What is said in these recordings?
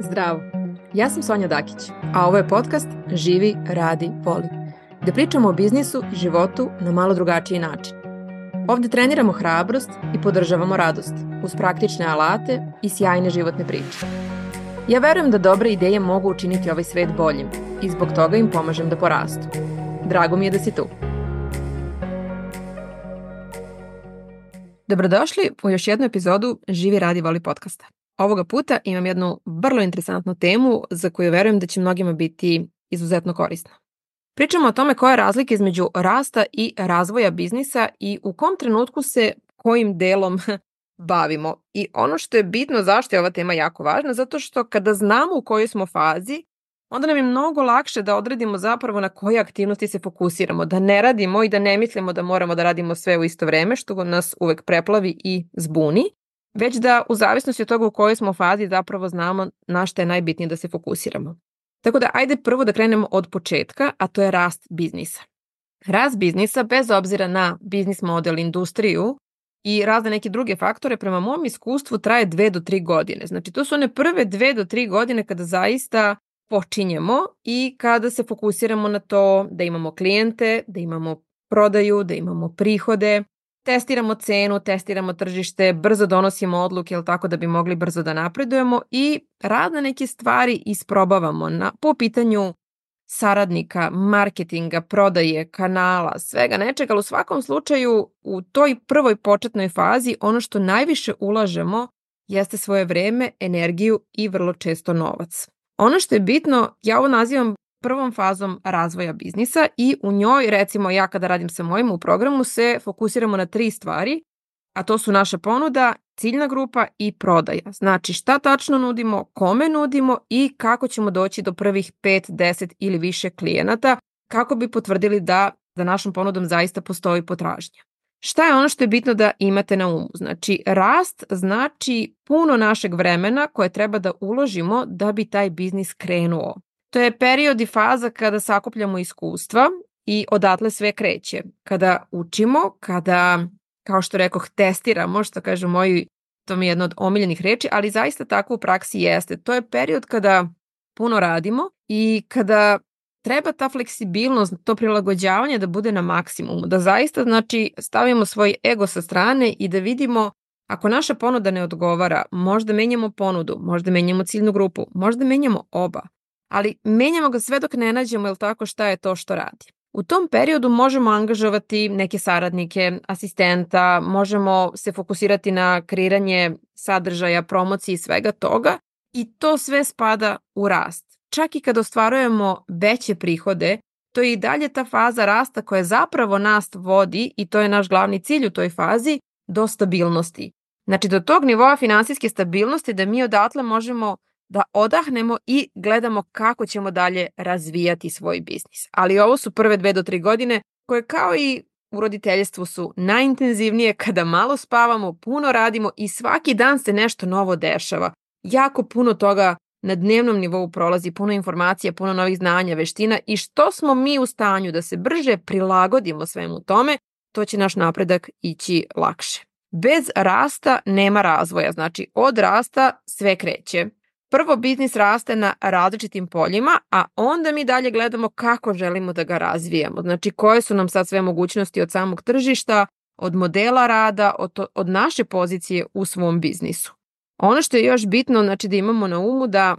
Zdravo, ja sam Sonja Dakić, a ovo je podcast Živi, radi, voli, gde pričamo o biznisu i životu na malo drugačiji način. Ovde treniramo hrabrost i podržavamo radost uz praktične alate i sjajne životne priče. Ja verujem da dobre ideje mogu učiniti ovaj svet boljim i zbog toga im pomažem da porastu. Drago mi je da si tu. Dobrodošli u još jednu epizodu Živi, radi, voli podcasta. Ovoga puta imam jednu vrlo interesantnu temu za koju verujem da će mnogima biti izuzetno korisna. Pričamo o tome koja je razlika između rasta i razvoja biznisa i u kom trenutku se kojim delom bavimo. I ono što je bitno zašto je ova tema jako važna, zato što kada znamo u kojoj smo fazi, onda nam je mnogo lakše da odredimo zapravo na koje aktivnosti se fokusiramo, da ne radimo i da ne mislimo da moramo da radimo sve u isto vreme, što nas uvek preplavi i zbuni, već da u zavisnosti od toga u kojoj smo fazi zapravo znamo na što je najbitnije da se fokusiramo. Tako da ajde prvo da krenemo od početka, a to je rast biznisa. Rast biznisa, bez obzira na biznis model, industriju i razne neke druge faktore, prema mom iskustvu traje dve do tri godine. Znači, to su one prve dve do tri godine kada zaista počinjemo i kada se fokusiramo na to da imamo klijente, da imamo prodaju, da imamo prihode, testiramo cenu, testiramo tržište, brzo donosimo odluke, jel tako da bi mogli brzo da napredujemo i rad na neke stvari isprobavamo na, po pitanju saradnika, marketinga, prodaje, kanala, svega nečega, ali u svakom slučaju u toj prvoj početnoj fazi ono što najviše ulažemo jeste svoje vreme, energiju i vrlo često novac. Ono što je bitno, ja ovo nazivam prvom fazom razvoja biznisa i u njoj, recimo ja kada radim sa mojim u programu, se fokusiramo na tri stvari, a to su naša ponuda, ciljna grupa i prodaja. Znači šta tačno nudimo, kome nudimo i kako ćemo doći do prvih 5, 10 ili više klijenata kako bi potvrdili da za našom ponudom zaista postoji potražnja. Šta je ono što je bitno da imate na umu? Znači, rast znači puno našeg vremena koje treba da uložimo da bi taj biznis krenuo. To je period i faza kada sakupljamo iskustva i odatle sve kreće. Kada učimo, kada, kao što rekoh, testiramo, što kažu moji, to mi je jedno od omiljenih reči, ali zaista tako u praksi jeste. To je period kada puno radimo i kada treba ta fleksibilnost, to prilagođavanje da bude na maksimumu, da zaista znači stavimo svoj ego sa strane i da vidimo ako naša ponuda ne odgovara, možda menjamo ponudu, možda menjamo ciljnu grupu, možda menjamo oba ali menjamo ga sve dok ne nađemo jel tako šta je to što radi. U tom periodu možemo angažovati neke saradnike, asistenta, možemo se fokusirati na kreiranje sadržaja, promocije i svega toga i to sve spada u rast. Čak i kad ostvarujemo veće prihode, to je i dalje ta faza rasta koja zapravo nas vodi i to je naš glavni cilj u toj fazi do stabilnosti. Znači do tog nivoa finansijske stabilnosti da mi odatle možemo da odahnemo i gledamo kako ćemo dalje razvijati svoj biznis. Ali ovo su prve dve do tri godine koje kao i u roditeljstvu su najintenzivnije kada malo spavamo, puno radimo i svaki dan se nešto novo dešava. Jako puno toga na dnevnom nivou prolazi, puno informacija, puno novih znanja, veština i što smo mi u stanju da se brže prilagodimo svemu tome, to će naš napredak ići lakše. Bez rasta nema razvoja, znači od rasta sve kreće. Prvo biznis raste na različitim poljima, a onda mi dalje gledamo kako želimo da ga razvijamo. Znači koje su nam sad sve mogućnosti od samog tržišta, od modela rada, od, to, od naše pozicije u svom biznisu. Ono što je još bitno, znači da imamo na umu da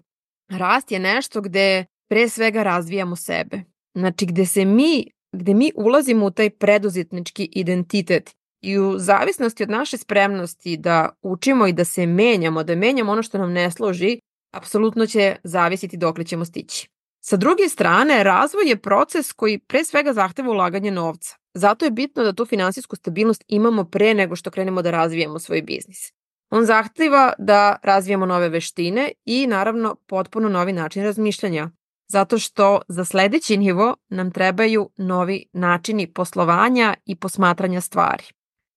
rast je nešto gde pre svega razvijamo sebe. Znači gde se mi, gde mi ulazimo u taj preduzetnički identitet i u zavisnosti od naše spremnosti da učimo i da se menjamo, da menjamo ono što nam ne složi, apsolutno će zavisiti dokle ćemo stići. Sa druge strane, razvoj je proces koji pre svega zahteva ulaganje novca. Zato je bitno da tu finansijsku stabilnost imamo pre nego što krenemo da razvijemo svoj biznis. On zahteva da razvijemo nove veštine i naravno potpuno novi način razmišljanja, zato što za sledeći nivo nam trebaju novi načini poslovanja i posmatranja stvari.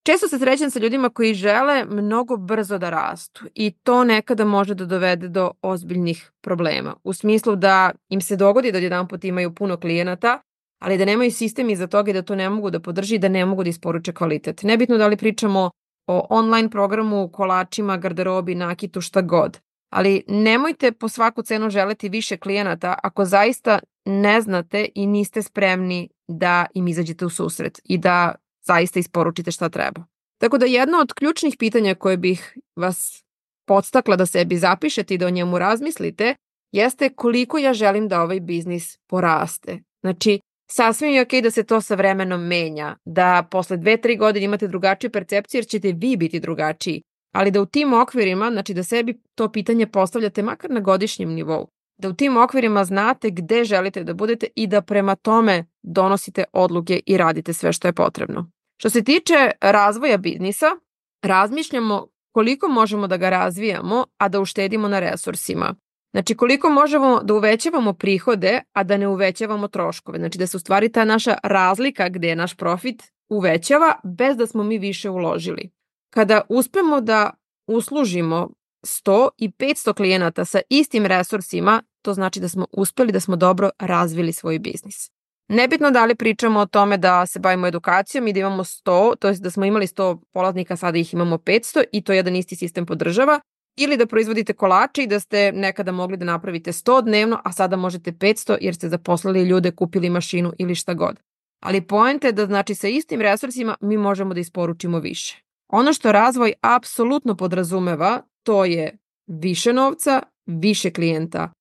Često se srećem sa ljudima koji žele mnogo brzo da rastu i to nekada može da dovede do ozbiljnih problema. U smislu da im se dogodi da jedan put imaju puno klijenata, ali da nemaju sistem iza toga i da to ne mogu da podrži i da ne mogu da isporuče kvalitet. Nebitno da li pričamo o online programu, kolačima, garderobi, nakitu, šta god. ali nemojte po svaku cenu želeti više klijenata ako zaista ne znate i niste spremni da im izađete u susret i da zaista isporučite šta treba. Tako da jedno od ključnih pitanja koje bih vas podstakla da sebi zapišete i da o njemu razmislite jeste koliko ja želim da ovaj biznis poraste. Znači, sasvim je okej okay da se to sa vremenom menja, da posle dve, tri godine imate drugačiju percepciju jer ćete vi biti drugačiji, ali da u tim okvirima, znači da sebi to pitanje postavljate makar na godišnjem nivou, da u tim okvirima znate gde želite da budete i da prema tome donosite odluke i radite sve što je potrebno. Što se tiče razvoja biznisa, razmišljamo koliko možemo da ga razvijamo, a da uštedimo na resursima. Znači koliko možemo da uvećavamo prihode, a da ne uvećavamo troškove. Znači da se u stvari ta naša razlika gde je naš profit uvećava bez da smo mi više uložili. Kada uspemo da uslužimo 100 i 500 klijenata sa istim resursima, to znači da smo uspeli da smo dobro razvili svoj biznis. Nebitno da li pričamo o tome da se bavimo edukacijom i da imamo 100, to je da smo imali 100 polaznika, sada ih imamo 500 i to jedan isti sistem podržava, ili da proizvodite kolače i da ste nekada mogli da napravite 100 dnevno, a sada možete 500 jer ste zaposlili ljude, kupili mašinu ili šta god. Ali poenta je da znači sa istim resursima mi možemo da isporučimo više. Ono što razvoj apsolutno podrazumeva, to je više novca, više klijenta,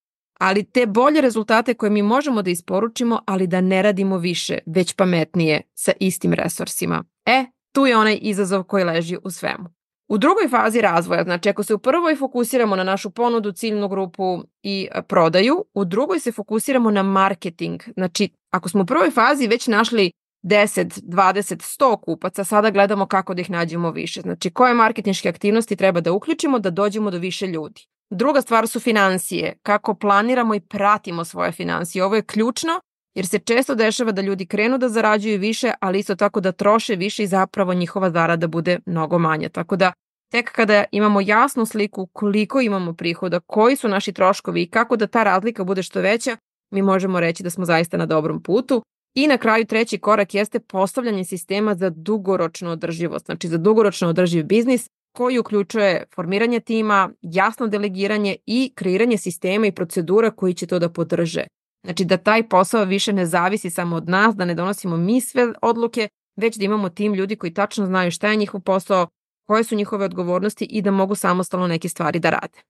ali te bolje rezultate koje mi možemo da isporučimo, ali da ne radimo više, već pametnije sa istim resursima. E, tu je onaj izazov koji leži u svemu. U drugoj fazi razvoja, znači ako se u prvoj fokusiramo na našu ponudu, ciljnu grupu i e, prodaju, u drugoj se fokusiramo na marketing. Znači, ako smo u prvoj fazi već našli 10, 20, 100 kupaca, sada gledamo kako da ih nađemo više. Znači, koje marketinške aktivnosti treba da uključimo da dođemo do više ljudi. Druga stvar su financije, kako planiramo i pratimo svoje financije. Ovo je ključno jer se često dešava da ljudi krenu da zarađuju više, ali isto tako da troše više i zapravo njihova zarada bude mnogo manja. Tako da tek kada imamo jasnu sliku koliko imamo prihoda, koji su naši troškovi i kako da ta razlika bude što veća, mi možemo reći da smo zaista na dobrom putu. I na kraju treći korak jeste postavljanje sistema za dugoročnu održivost, znači za dugoročno održiv biznis koji uključuje formiranje tima, jasno delegiranje i kreiranje sistema i procedura koji će to da podrže. Znači da taj posao više ne zavisi samo od nas, da ne donosimo mi sve odluke, već da imamo tim ljudi koji tačno znaju šta je njihov posao, koje su njihove odgovornosti i da mogu samostalno neke stvari da rade.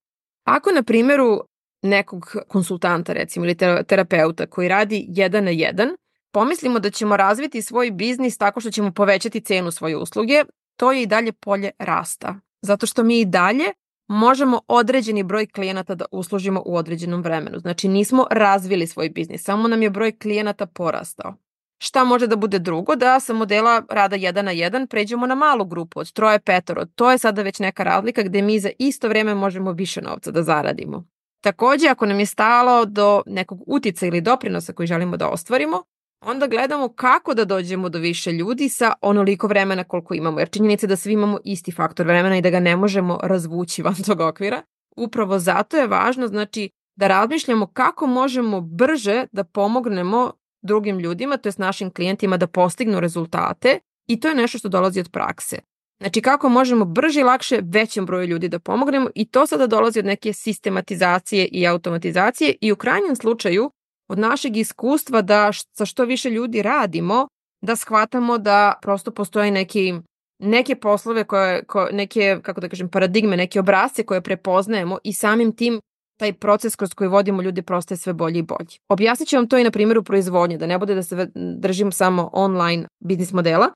Ako na primjeru nekog konsultanta recimo ili terapeuta koji radi jedan na jedan, pomislimo da ćemo razviti svoj biznis tako što ćemo povećati cenu svoje usluge, to je i dalje polje rasta. Zato što mi i dalje možemo određeni broj klijenata da uslužimo u određenom vremenu. Znači nismo razvili svoj biznis, samo nam je broj klijenata porastao. Šta može da bude drugo? Da sa modela rada 1 na 1 pređemo na malu grupu od troje petoro. To je sada već neka razlika gde mi za isto vreme možemo više novca da zaradimo. Takođe, ako nam je stalo do nekog utica ili doprinosa koji želimo da ostvarimo, onda gledamo kako da dođemo do više ljudi sa onoliko vremena koliko imamo. Jer činjenica je da svi imamo isti faktor vremena i da ga ne možemo razvući van tog okvira. Upravo zato je važno znači, da razmišljamo kako možemo brže da pomognemo drugim ljudima, to je našim klijentima da postignu rezultate i to je nešto što dolazi od prakse. Znači kako možemo brže i lakše većem broju ljudi da pomognemo i to sada dolazi od neke sistematizacije i automatizacije i u krajnjem slučaju od našeg iskustva da sa što više ljudi radimo, da shvatamo da prosto postoje neki neke poslove koje, koje neke, kako da kažem, paradigme, neke obrazce koje prepoznajemo i samim tim taj proces kroz koji vodimo ljude prostaje sve bolji i bolji. Objasnit ću vam to i na primjeru proizvodnje, da ne bude da se držim samo online biznis modela.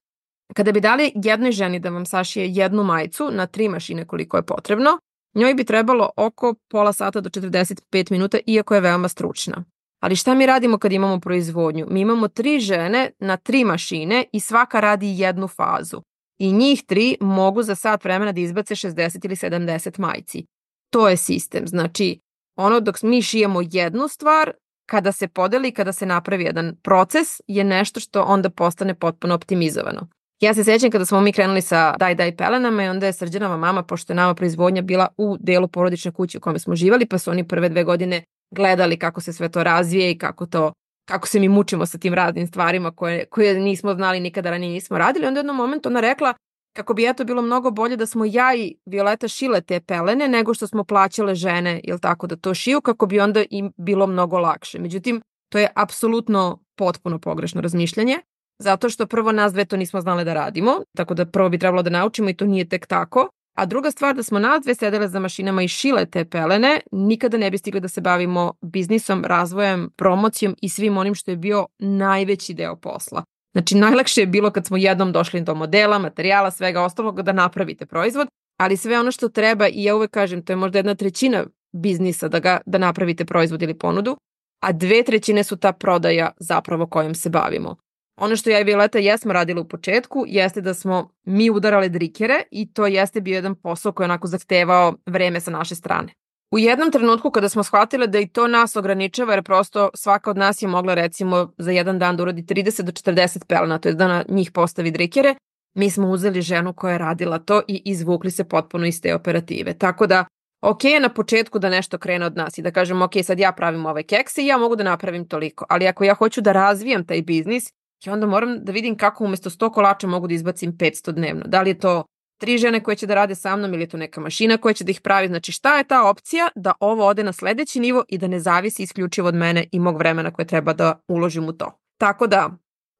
Kada bi dali jednoj ženi da vam sašije jednu majicu na tri mašine koliko je potrebno, njoj bi trebalo oko pola sata do 45 minuta, iako je veoma stručna. Ali šta mi radimo kad imamo proizvodnju? Mi imamo tri žene na tri mašine i svaka radi jednu fazu. I njih tri mogu za sat vremena da izbace 60 ili 70 majci. To je sistem. Znači, ono dok mi šijemo jednu stvar, kada se podeli, kada se napravi jedan proces, je nešto što onda postane potpuno optimizovano. Ja se sećam kada smo mi krenuli sa Daj Daj pelenama i onda je srđanova mama, pošto je nama proizvodnja bila u delu porodične kuće u kome smo živali, pa su oni prve dve godine gledali kako se sve to razvije i kako to kako se mi mučimo sa tim raznim stvarima koje, koje nismo znali nikada ranije nismo radili. Onda u jednom momentu ona rekla, kako bi eto bilo mnogo bolje da smo ja i Violeta šile te pelene nego što smo plaćale žene, jel tako, da to šiju, kako bi onda im bilo mnogo lakše. Međutim, to je apsolutno potpuno pogrešno razmišljanje, zato što prvo nas dve to nismo znale da radimo, tako da prvo bi trebalo da naučimo i to nije tek tako. A druga stvar da smo nas dve sedele za mašinama i šile te pelene, nikada ne bi stigli da se bavimo biznisom, razvojem, promocijom i svim onim što je bio najveći deo posla. Znači, najlakše je bilo kad smo jednom došli do modela, materijala, svega ostalog da napravite proizvod, ali sve ono što treba, i ja uvek kažem, to je možda jedna trećina biznisa da, ga, da napravite proizvod ili ponudu, a dve trećine su ta prodaja zapravo kojom se bavimo. Ono što ja i Violeta jesmo radili u početku jeste da smo mi udarali drikere i to jeste bio jedan posao koji je onako zahtevao vreme sa naše strane. U jednom trenutku kada smo shvatile da i to nas ograničava, jer prosto svaka od nas je mogla recimo za jedan dan da uradi 30 do 40 pelena, to je da na njih postavi drikere, mi smo uzeli ženu koja je radila to i izvukli se potpuno iz te operative. Tako da, ok je na početku da nešto krene od nas i da kažem, ok, sad ja pravim ove kekse i ja mogu da napravim toliko, ali ako ja hoću da razvijam taj biznis, ja onda moram da vidim kako umesto 100 kolača mogu da izbacim 500 dnevno. Da li je to tri žene koje će da rade sa mnom ili je to neka mašina koja će da ih pravi. Znači šta je ta opcija da ovo ode na sledeći nivo i da ne zavisi isključivo od mene i mog vremena koje treba da uložim u to. Tako da,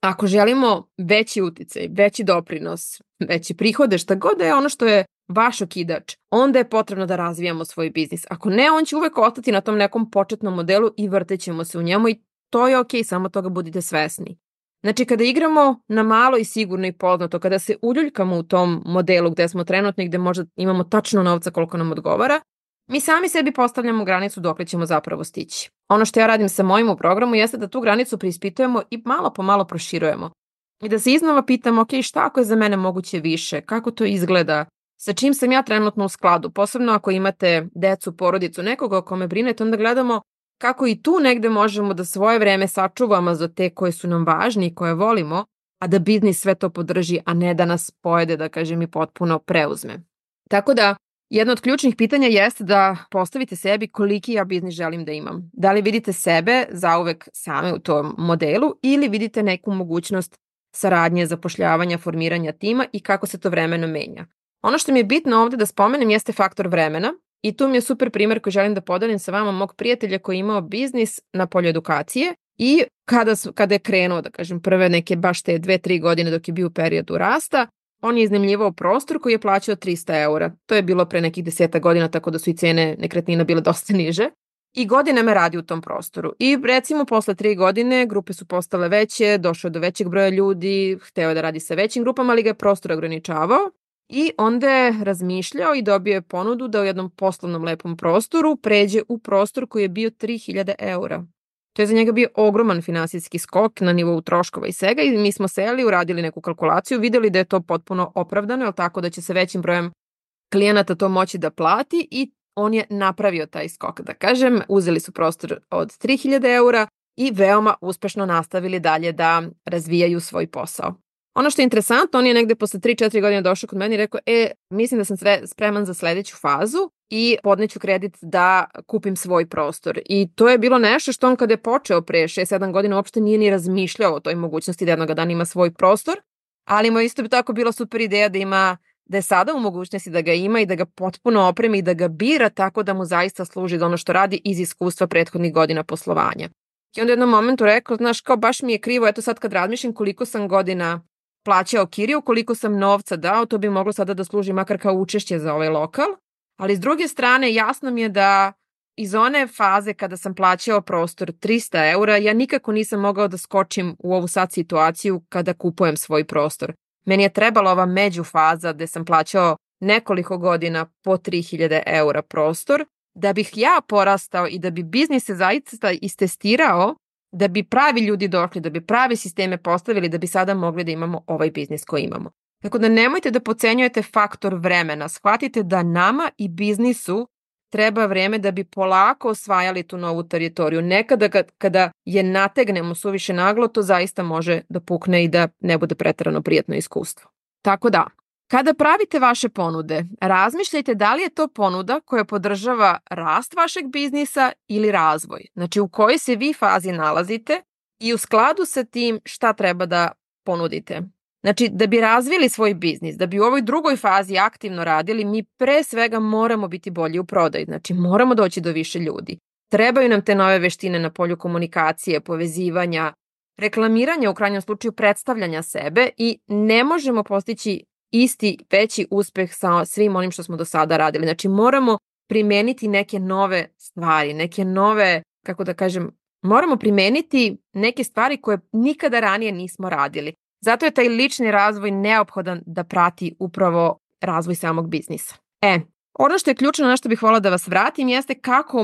ako želimo veći uticaj, veći doprinos, veći prihode, šta god da je ono što je vaš okidač, onda je potrebno da razvijamo svoj biznis. Ako ne, on će uvek ostati na tom nekom početnom modelu i vrtećemo se u njemu i to je okay, samo toga budite svesni. Znači, kada igramo na malo i sigurno i poznato, kada se uljuljkamo u tom modelu gde smo trenutno i gde možda imamo tačno novca koliko nam odgovara, mi sami sebi postavljamo granicu dok ćemo zapravo stići. Ono što ja radim sa mojim u programu jeste da tu granicu preispitujemo i malo po malo proširujemo. I da se iznova pitamo, ok, šta ako je za mene moguće više, kako to izgleda, sa čim sam ja trenutno u skladu, posebno ako imate decu, porodicu, nekoga o kome brinete, onda gledamo kako i tu negde možemo da svoje vreme sačuvamo za te koje su nam važni i koje volimo, a da biznis sve to podrži, a ne da nas pojede, da kažem, i potpuno preuzme. Tako da, jedno od ključnih pitanja jeste da postavite sebi koliki ja biznis želim da imam. Da li vidite sebe zauvek same u tom modelu ili vidite neku mogućnost saradnje, zapošljavanja, formiranja tima i kako se to vremeno menja. Ono što mi je bitno ovde da spomenem jeste faktor vremena, I tu mi je super primer koji želim da podelim sa vama mog prijatelja koji je imao biznis na polju edukacije i kada, su, kada je krenuo, da kažem, prve neke baš te dve, tri godine dok je bio u periodu rasta, on je iznajmljivao prostor koji je plaćao 300 eura. To je bilo pre nekih deseta godina, tako da su i cene nekretnina bile dosta niže. I godinama radi u tom prostoru. I recimo posle tri godine grupe su postale veće, došao do većeg broja ljudi, hteo da radi sa većim grupama, ali ga je prostor ograničavao. I onda je razmišljao i dobio je ponudu da u jednom poslovnom lepom prostoru pređe u prostor koji je bio 3000 eura. To je za njega bio ogroman finansijski skok na nivou troškova i svega i mi smo seli, uradili neku kalkulaciju, videli da je to potpuno opravdano, jel tako da će se većim brojem klijenata to moći da plati i on je napravio taj skok, da kažem. Uzeli su prostor od 3000 eura i veoma uspešno nastavili dalje da razvijaju svoj posao. Ono što je interesantno, on je negde posle 3-4 godine došao kod mene i rekao, e, mislim da sam spreman za sledeću fazu i podneću kredit da kupim svoj prostor. I to je bilo nešto što on kada je počeo pre 6-7 godina uopšte nije ni razmišljao o toj mogućnosti da jednog dana ima svoj prostor, ali mu isto bi tako bila super ideja da ima da je sada u mogućnosti da ga ima i da ga potpuno opremi i da ga bira tako da mu zaista služi da ono što radi iz iskustva prethodnih godina poslovanja. I onda u jednom momentu rekao, znaš, kao baš mi je krivo, eto sad kad razmišljam koliko sam godina plaćao kiriju, koliko sam novca dao, to bi moglo sada da služi makar kao učešće za ovaj lokal. Ali s druge strane, jasno mi je da iz one faze kada sam plaćao prostor 300 eura, ja nikako nisam mogao da skočim u ovu sad situaciju kada kupujem svoj prostor. Meni je trebala ova međufaza gde sam plaćao nekoliko godina po 3000 eura prostor, da bih ja porastao i da bi biznis se zaista istestirao da bi pravi ljudi došli, da bi pravi sisteme postavili, da bi sada mogli da imamo ovaj biznis koji imamo. Tako da nemojte da pocenjujete faktor vremena. Shvatite da nama i biznisu treba vreme da bi polako osvajali tu novu teritoriju. Nekada kada je nategnemo suviše naglo, to zaista može da pukne i da ne bude pretarano prijatno iskustvo. Tako da, Kada pravite vaše ponude, razmišljajte da li je to ponuda koja podržava rast vašeg biznisa ili razvoj. Znači u kojoj se vi fazi nalazite i u skladu sa tim šta treba da ponudite. Znači, da bi razvili svoj biznis, da bi u ovoj drugoj fazi aktivno radili, mi pre svega moramo biti bolji u prodaju. Znači, moramo doći do više ljudi. Trebaju nam te nove veštine na polju komunikacije, povezivanja, reklamiranja, u krajnjem slučaju predstavljanja sebe i ne možemo postići isti veći uspeh sa svim onim što smo do sada radili. Znači, moramo primeniti neke nove stvari, neke nove, kako da kažem, moramo primeniti neke stvari koje nikada ranije nismo radili. Zato je taj lični razvoj neophodan da prati upravo razvoj samog biznisa. E, ono što je ključno na što bih volila da vas vratim jeste kako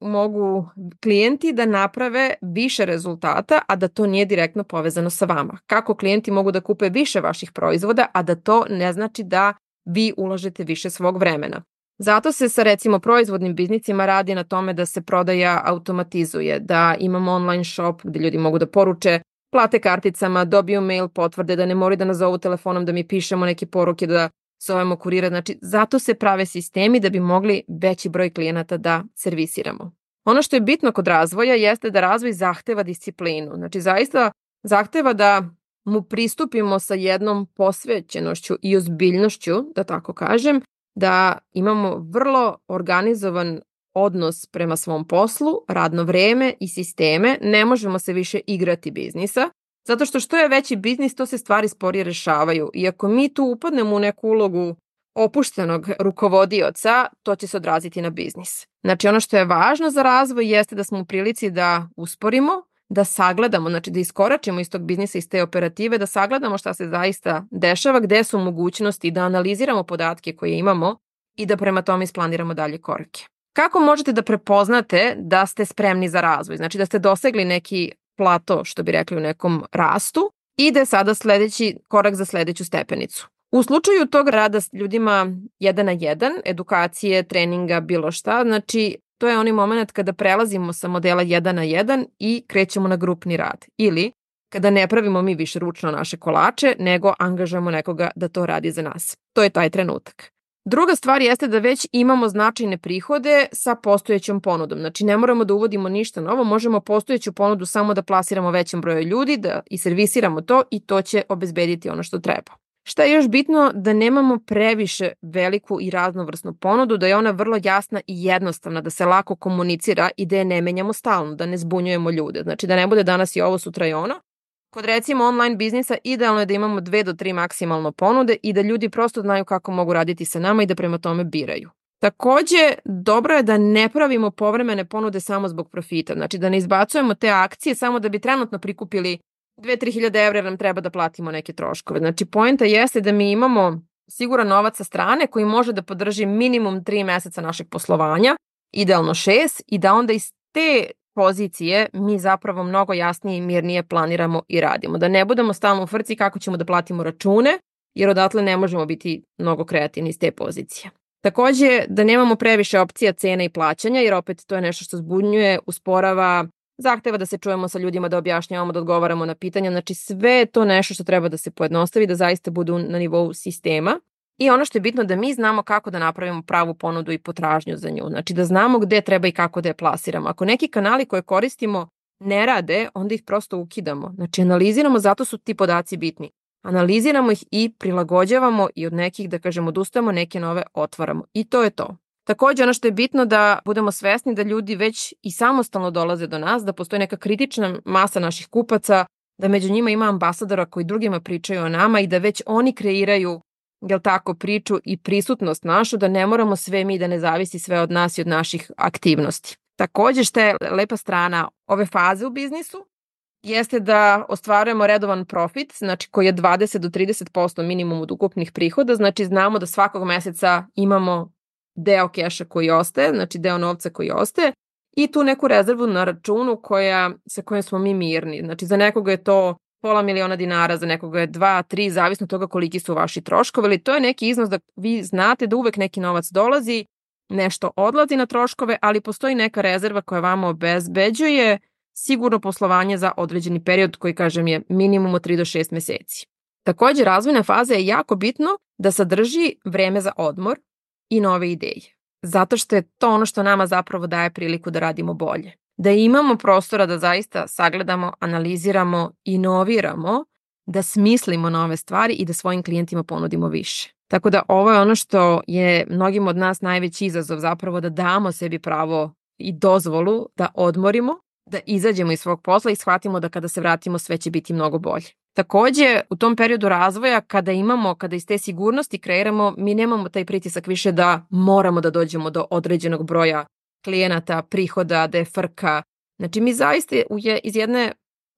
mogu klijenti da naprave više rezultata, a da to nije direktno povezano sa vama. Kako klijenti mogu da kupe više vaših proizvoda, a da to ne znači da vi ulažete više svog vremena. Zato se sa recimo proizvodnim biznicima radi na tome da se prodaja automatizuje, da imamo online shop gde ljudi mogu da poruče plate karticama, dobiju mail potvrde, da ne moraju da nazovu telefonom da mi pišemo neke poruke, da zovemo kurira. Znači, zato se prave sistemi da bi mogli veći broj klijenata da servisiramo. Ono što je bitno kod razvoja jeste da razvoj zahteva disciplinu. Znači, zaista zahteva da mu pristupimo sa jednom posvećenošću i ozbiljnošću, da tako kažem, da imamo vrlo organizovan odnos prema svom poslu, radno vreme i sisteme, ne možemo se više igrati biznisa, zato što što je veći biznis, to se stvari sporije rešavaju. I ako mi tu upadnemo u neku ulogu opuštenog rukovodioca, to će se odraziti na biznis. Znači ono što je važno za razvoj jeste da smo u prilici da usporimo, da sagledamo, znači da iskoračimo iz tog biznisa, iz te operative, da sagledamo šta se zaista dešava, gde su mogućnosti, da analiziramo podatke koje imamo i da prema tome isplaniramo dalje korake. Kako možete da prepoznate da ste spremni za razvoj? Znači da ste dosegli neki plato, što bi rekli u nekom rastu, i je sada sledeći korak za sledeću stepenicu. U slučaju tog rada s ljudima jedan na jedan, edukacije, treninga, bilo šta, znači to je onaj moment kada prelazimo sa modela 1 na 1 i krećemo na grupni rad. Ili kada ne pravimo mi više ručno naše kolače, nego angažujemo nekoga da to radi za nas. To je taj trenutak. Druga stvar jeste da već imamo značajne prihode sa postojećom ponudom. Znači ne moramo da uvodimo ništa novo, možemo postojeću ponudu samo da plasiramo većem broju ljudi da i servisiramo to i to će obezbediti ono što treba. Šta je još bitno? Da nemamo previše veliku i raznovrsnu ponudu, da je ona vrlo jasna i jednostavna, da se lako komunicira i da je ne menjamo stalno, da ne zbunjujemo ljude. Znači da ne bude danas i ovo, sutra i ono. Kod recimo online biznisa idealno je da imamo dve do tri maksimalno ponude i da ljudi prosto znaju kako mogu raditi sa nama i da prema tome biraju. Takođe, dobro je da ne pravimo povremene ponude samo zbog profita, znači da ne izbacujemo te akcije samo da bi trenutno prikupili 2-3 hiljade evra nam treba da platimo neke troškove. Znači, poenta jeste da mi imamo siguran novac sa strane koji može da podrži minimum 3 meseca našeg poslovanja, idealno 6, i da onda iz te pozicije mi zapravo mnogo jasnije i mirnije planiramo i radimo. Da ne budemo stalno u frci kako ćemo da platimo račune, jer odatle ne možemo biti mnogo kreativni iz te pozicije. Takođe, da nemamo previše opcija cena i plaćanja, jer opet to je nešto što zbunjuje, usporava, zahteva da se čujemo sa ljudima, da objašnjavamo, da odgovaramo na pitanja. Znači sve je to nešto što treba da se pojednostavi, da zaista budu na nivou sistema. I ono što je bitno da mi znamo kako da napravimo pravu ponudu i potražnju za nju. Znači da znamo gde treba i kako da je plasiramo. Ako neki kanali koje koristimo ne rade, onda ih prosto ukidamo. Znači analiziramo, zato su ti podaci bitni. Analiziramo ih i prilagođavamo i od nekih, da kažemo, odustajemo, neke nove otvaramo. I to je to. Takođe, ono što je bitno da budemo svesni da ljudi već i samostalno dolaze do nas, da postoji neka kritična masa naših kupaca, da među njima ima ambasadora koji drugima pričaju o nama i da već oni kreiraju jel tako, priču i prisutnost našu, da ne moramo sve mi da ne zavisi sve od nas i od naših aktivnosti. Takođe, što je lepa strana ove faze u biznisu, jeste da ostvarujemo redovan profit, znači koji je 20 do 30% minimum od ukupnih prihoda, znači znamo da svakog meseca imamo deo keša koji ostaje, znači deo novca koji ostaje i tu neku rezervu na računu koja, sa kojom smo mi mirni. Znači za nekoga je to pola miliona dinara, za nekoga je dva, tri, zavisno toga koliki su vaši troškovi, ali to je neki iznos da vi znate da uvek neki novac dolazi, nešto odlazi na troškove, ali postoji neka rezerva koja vama obezbeđuje sigurno poslovanje za određeni period koji, kažem, je minimum od 3 do 6 meseci. Takođe, razvojna faza je jako bitno da sadrži vreme za odmor i nove ideje. Zato što je to ono što nama zapravo daje priliku da radimo bolje da imamo prostora da zaista sagledamo, analiziramo, inoviramo da smislimo nove stvari i da svojim klijentima ponudimo više. Tako da ovo je ono što je mnogim od nas najveći izazov zapravo da damo sebi pravo i dozvolu da odmorimo, da izađemo iz svog posla i shvatimo da kada se vratimo sve će biti mnogo bolje. Takođe, u tom periodu razvoja, kada imamo, kada iz te sigurnosti kreiramo, mi nemamo taj pritisak više da moramo da dođemo do određenog broja klijenata, prihoda, da je frka. Znači, mi zaista iz jedne,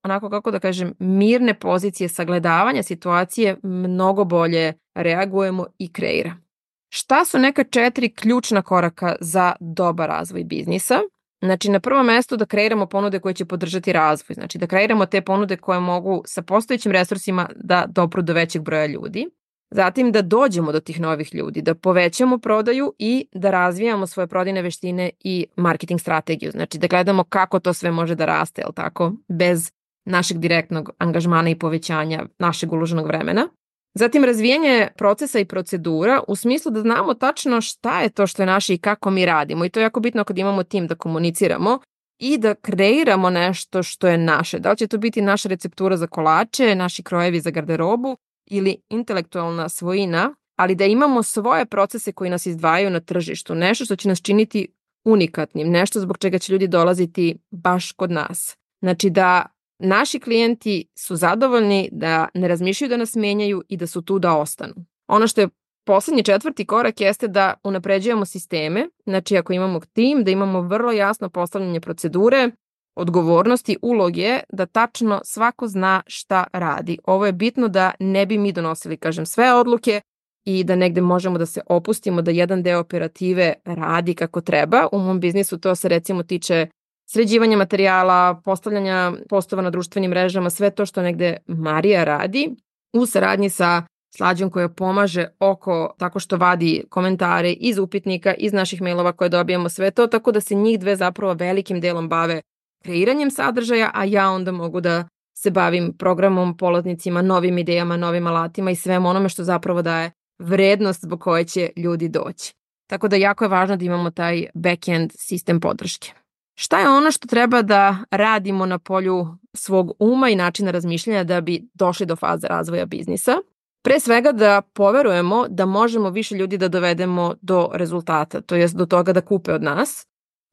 onako kako da kažem, mirne pozicije sagledavanja situacije mnogo bolje reagujemo i kreiramo. Šta su neka četiri ključna koraka za dobar razvoj biznisa? Znači, na prvo mesto da kreiramo ponude koje će podržati razvoj. Znači, da kreiramo te ponude koje mogu sa postojećim resursima da dopru do većeg broja ljudi. Zatim da dođemo do tih novih ljudi, da povećamo prodaju i da razvijamo svoje prodajne veštine i marketing strategiju. Znači da gledamo kako to sve može da raste, jel tako, bez našeg direktnog angažmana i povećanja našeg uloženog vremena. Zatim razvijanje procesa i procedura u smislu da znamo tačno šta je to što je naše i kako mi radimo i to je jako bitno kad imamo tim da komuniciramo i da kreiramo nešto što je naše. Da li će to biti naša receptura za kolače, naši krojevi za garderobu ili intelektualna svojina, ali da imamo svoje procese koji nas izdvajaju na tržištu, nešto što će nas činiti unikatnim, nešto zbog čega će ljudi dolaziti baš kod nas. Znači da naši klijenti su zadovoljni da ne razmišljaju da nas menjaju i da su tu da ostanu. Ono što je poslednji četvrti korak jeste da unapređujemo sisteme, znači ako imamo tim, da imamo vrlo jasno postavljanje procedure, odgovornosti, uloge, da tačno svako zna šta radi. Ovo je bitno da ne bi mi donosili, kažem, sve odluke i da negde možemo da se opustimo da jedan deo operative radi kako treba. U mom biznisu to se recimo tiče sređivanja materijala, postavljanja postova na društvenim mrežama, sve to što negde Marija radi u saradnji sa Slađom koja pomaže oko tako što vadi komentare iz upitnika, iz naših mailova koje dobijamo, sve to, tako da se njih dve zapravo velikim delom bave kreiranjem sadržaja, a ja onda mogu da se bavim programom, polaznicima, novim idejama, novim alatima i svem onome što zapravo daje vrednost zbog koje će ljudi doći. Tako da jako je važno da imamo taj back-end sistem podrške. Šta je ono što treba da radimo na polju svog uma i načina razmišljanja da bi došli do faze razvoja biznisa? Pre svega da poverujemo da možemo više ljudi da dovedemo do rezultata, to jest do toga da kupe od nas.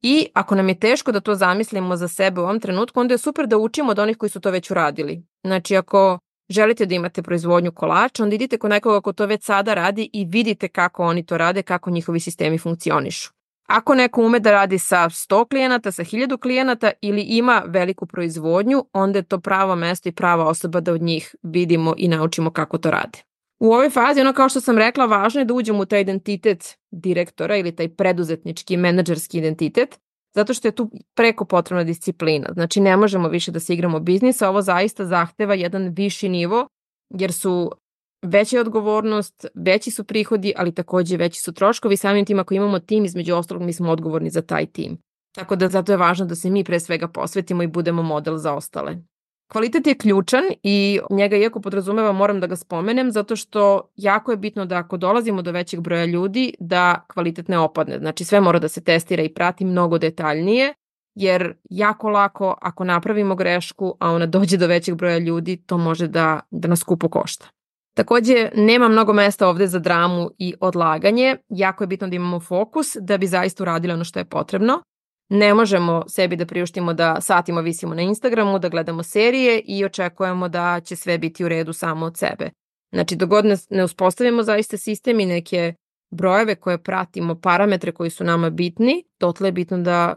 I ako nam je teško da to zamislimo za sebe u ovom trenutku, onda je super da učimo od onih koji su to već uradili. Znači ako želite da imate proizvodnju kolača, onda idite kod nekoga ko to već sada radi i vidite kako oni to rade, kako njihovi sistemi funkcionišu. Ako neko ume da radi sa 100 klijenata, sa 1000 klijenata ili ima veliku proizvodnju, onda je to pravo mesto i prava osoba da od njih vidimo i naučimo kako to rade. U ovoj fazi, ono kao što sam rekla, važno je da uđemo u taj identitet direktora ili taj preduzetnički, menadžerski identitet, zato što je tu preko potrebna disciplina. Znači ne možemo više da se igramo biznisa, ovo zaista zahteva jedan viši nivo, jer su veća odgovornost, veći su prihodi, ali takođe veći su troškovi. Samim tim ako imamo tim, između ostalog mi smo odgovorni za taj tim. Tako da zato je važno da se mi pre svega posvetimo i budemo model za ostale. Kvalitet je ključan i njega iako podrazumeva moram da ga spomenem zato što jako je bitno da ako dolazimo do većeg broja ljudi da kvalitet ne opadne. Znači sve mora da se testira i prati mnogo detaljnije jer jako lako ako napravimo grešku, a ona dođe do većeg broja ljudi, to može da, da nas skupo košta. Takođe, nema mnogo mesta ovde za dramu i odlaganje. Jako je bitno da imamo fokus da bi zaista uradili ono što je potrebno. Ne možemo sebi da priuštimo da satima visimo na Instagramu, da gledamo serije i očekujemo da će sve biti u redu samo od sebe. Znači, dogod ne uspostavimo zaista sistem i neke brojeve koje pratimo, parametre koji su nama bitni, totle je bitno da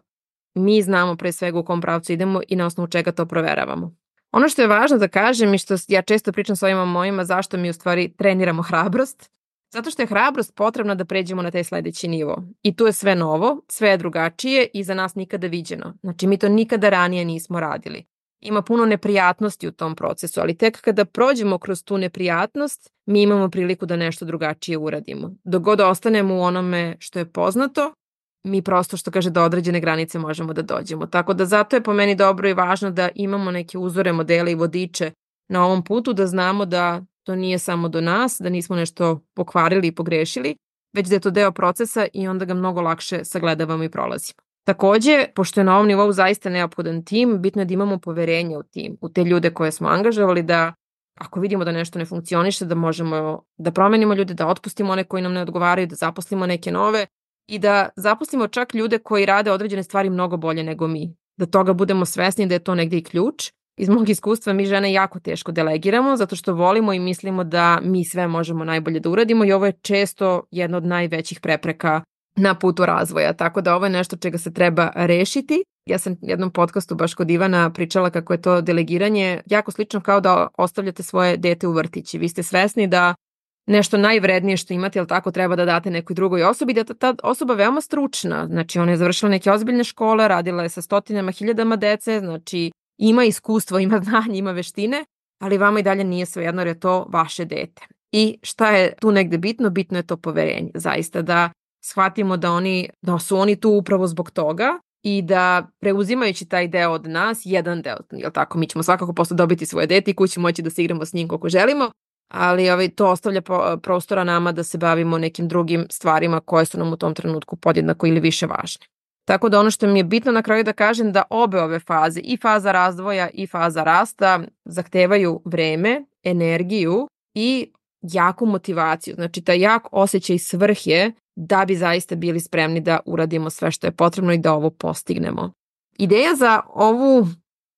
mi znamo pre svega u kom pravcu idemo i na osnovu čega to proveravamo. Ono što je važno da kažem i što ja često pričam s ovima mojima zašto mi u stvari treniramo hrabrost, zato što je hrabrost potrebna da pređemo na taj sledeći nivo. I tu je sve novo, sve je drugačije i za nas nikada viđeno. Znači mi to nikada ranije nismo radili. Ima puno neprijatnosti u tom procesu, ali tek kada prođemo kroz tu neprijatnost, mi imamo priliku da nešto drugačije uradimo. Dok god ostanemo u onome što je poznato, mi prosto što kaže do određene granice možemo da dođemo. Tako da zato je po meni dobro i važno da imamo neke uzore, modele i vodiče na ovom putu, da znamo da to nije samo do nas, da nismo nešto pokvarili i pogrešili, već da je to deo procesa i onda ga mnogo lakše sagledavamo i prolazimo. Takođe, pošto je na ovom nivou zaista neophodan tim, bitno je da imamo poverenje u tim, u te ljude koje smo angažovali, da ako vidimo da nešto ne funkcioniše, da možemo da promenimo ljude, da otpustimo one koji nam ne odgovaraju, da zaposlimo neke nove i da zaposlimo čak ljude koji rade određene stvari mnogo bolje nego mi. Da toga budemo svesni da je to negde i ključ. Iz mog iskustva mi žene jako teško delegiramo zato što volimo i mislimo da mi sve možemo najbolje da uradimo i ovo je često jedna od najvećih prepreka na putu razvoja, tako da ovo je nešto čega se treba rešiti. Ja sam jednom podcastu baš kod Ivana pričala kako je to delegiranje jako slično kao da ostavljate svoje dete u vrtići. Vi ste svesni da nešto najvrednije što imate, jel tako, treba da date nekoj drugoj osobi, da ta osoba veoma stručna, znači ona je završila neke ozbiljne škole, radila je sa stotinama, hiljadama dece, znači ima iskustvo, ima znanje, ima veštine, ali vama i dalje nije svejedno jer je to vaše dete. I šta je tu negde bitno? Bitno je to poverenje, zaista da shvatimo da oni, da su oni tu upravo zbog toga i da preuzimajući taj deo od nas, jedan deo, jel tako, mi ćemo svakako posle dobiti svoje dete i kući moći da se igramo s njim koliko želimo, ali ovaj, to ostavlja prostora nama da se bavimo nekim drugim stvarima koje su nam u tom trenutku podjednako ili više važne. Tako da ono što mi je bitno na kraju da kažem da obe ove faze, i faza razvoja i faza rasta, zahtevaju vreme, energiju i jaku motivaciju. Znači, taj jak osjećaj svrhe da bi zaista bili spremni da uradimo sve što je potrebno i da ovo postignemo. Ideja za ovu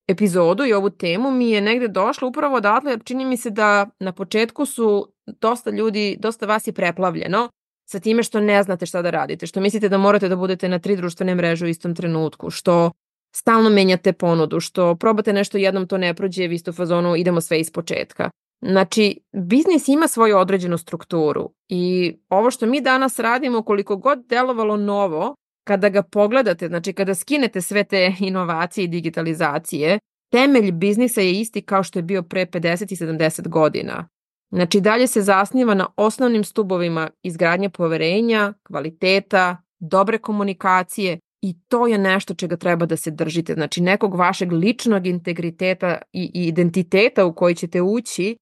epizodu i ovu temu mi je negde došla upravo odatle jer čini mi se da na početku su dosta ljudi, dosta vas je preplavljeno sa time što ne znate šta da radite, što mislite da morate da budete na tri društvene mreže u istom trenutku, što stalno menjate ponudu, što probate nešto jednom to ne prođe, vi ste u fazonu idemo sve iz početka. Znači, biznis ima svoju određenu strukturu i ovo što mi danas radimo, koliko god delovalo novo, kada ga pogledate, znači kada skinete sve te inovacije i digitalizacije, temelj biznisa je isti kao što je bio pre 50 i 70 godina. Znači dalje se zasniva na osnovnim stubovima izgradnje poverenja, kvaliteta, dobre komunikacije i to je nešto čega treba da se držite. Znači nekog vašeg ličnog integriteta i identiteta u koji ćete ući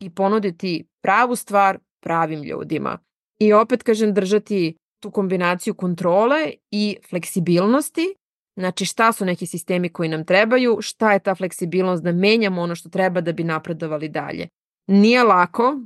i ponuditi pravu stvar pravim ljudima. I opet kažem držati tu kombinaciju kontrole i fleksibilnosti, znači šta su neki sistemi koji nam trebaju, šta je ta fleksibilnost da menjamo ono što treba da bi napredovali dalje. Nije lako,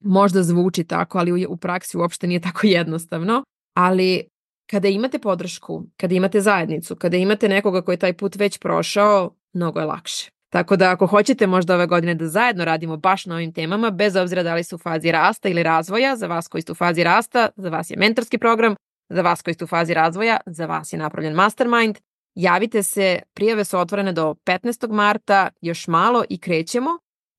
možda zvuči tako, ali u praksi uopšte nije tako jednostavno, ali kada imate podršku, kada imate zajednicu, kada imate nekoga koji je taj put već prošao, mnogo je lakše. Tako da ako hoćete možda ove godine da zajedno radimo baš na ovim temama, bez obzira da li su u fazi rasta ili razvoja, za vas koji ste u fazi rasta, za vas je mentorski program, za vas koji ste u fazi razvoja, za vas je napravljen mastermind. Javite se, prijave su otvorene do 15. marta, još malo i krećemo.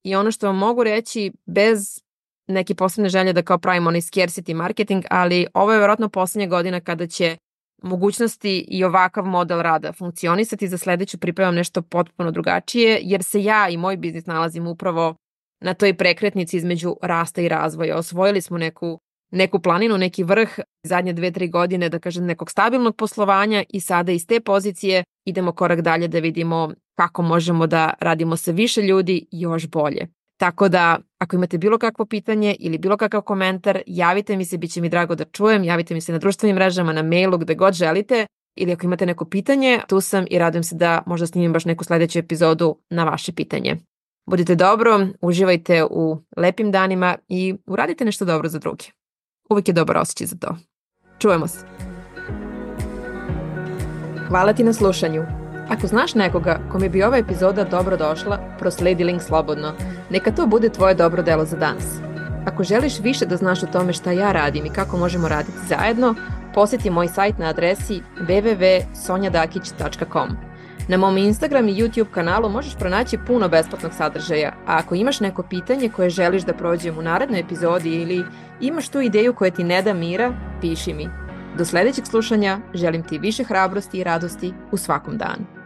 I ono što vam mogu reći bez neke posebne želje da kao pravimo onaj scarcity marketing, ali ovo je verovatno poslednja godina kada će mogućnosti i ovakav model rada funkcionisati. Za sledeću pripremam nešto potpuno drugačije, jer se ja i moj biznis nalazim upravo na toj prekretnici između rasta i razvoja. Osvojili smo neku, neku planinu, neki vrh zadnje dve, tri godine, da kažem, nekog stabilnog poslovanja i sada iz te pozicije idemo korak dalje da vidimo kako možemo da radimo sa više ljudi još bolje. Tako da, ako imate bilo kakvo pitanje ili bilo kakav komentar, javite mi se, bit će mi drago da čujem, javite mi se na društvenim mrežama, na mailu, gde god želite, ili ako imate neko pitanje, tu sam i radujem se da možda snimim baš neku sledeću epizodu na vaše pitanje. Budite dobro, uživajte u lepim danima i uradite nešto dobro za druge. Uvijek je dobar osjećaj za to. Čujemo se. Hvala ti na slušanju. Ako znaš nekoga kome bi ova epizoda dobro došla, prosledi link slobodno. Neka to bude tvoje dobro delo za danas. Ako želiš više da znaš o tome šta ja radim i kako možemo raditi zajedno, poseti moj sajt na adresi www.sonjadakić.com. Na mom Instagram i YouTube kanalu možeš pronaći puno besplatnog sadržaja, a ako imaš neko pitanje koje želiš da prođem u narednoj epizodi ili imaš tu ideju koja ti ne da mira, piši mi. Do sledećeg slušanja želim ti više hrabrosti i radosti u svakom danu.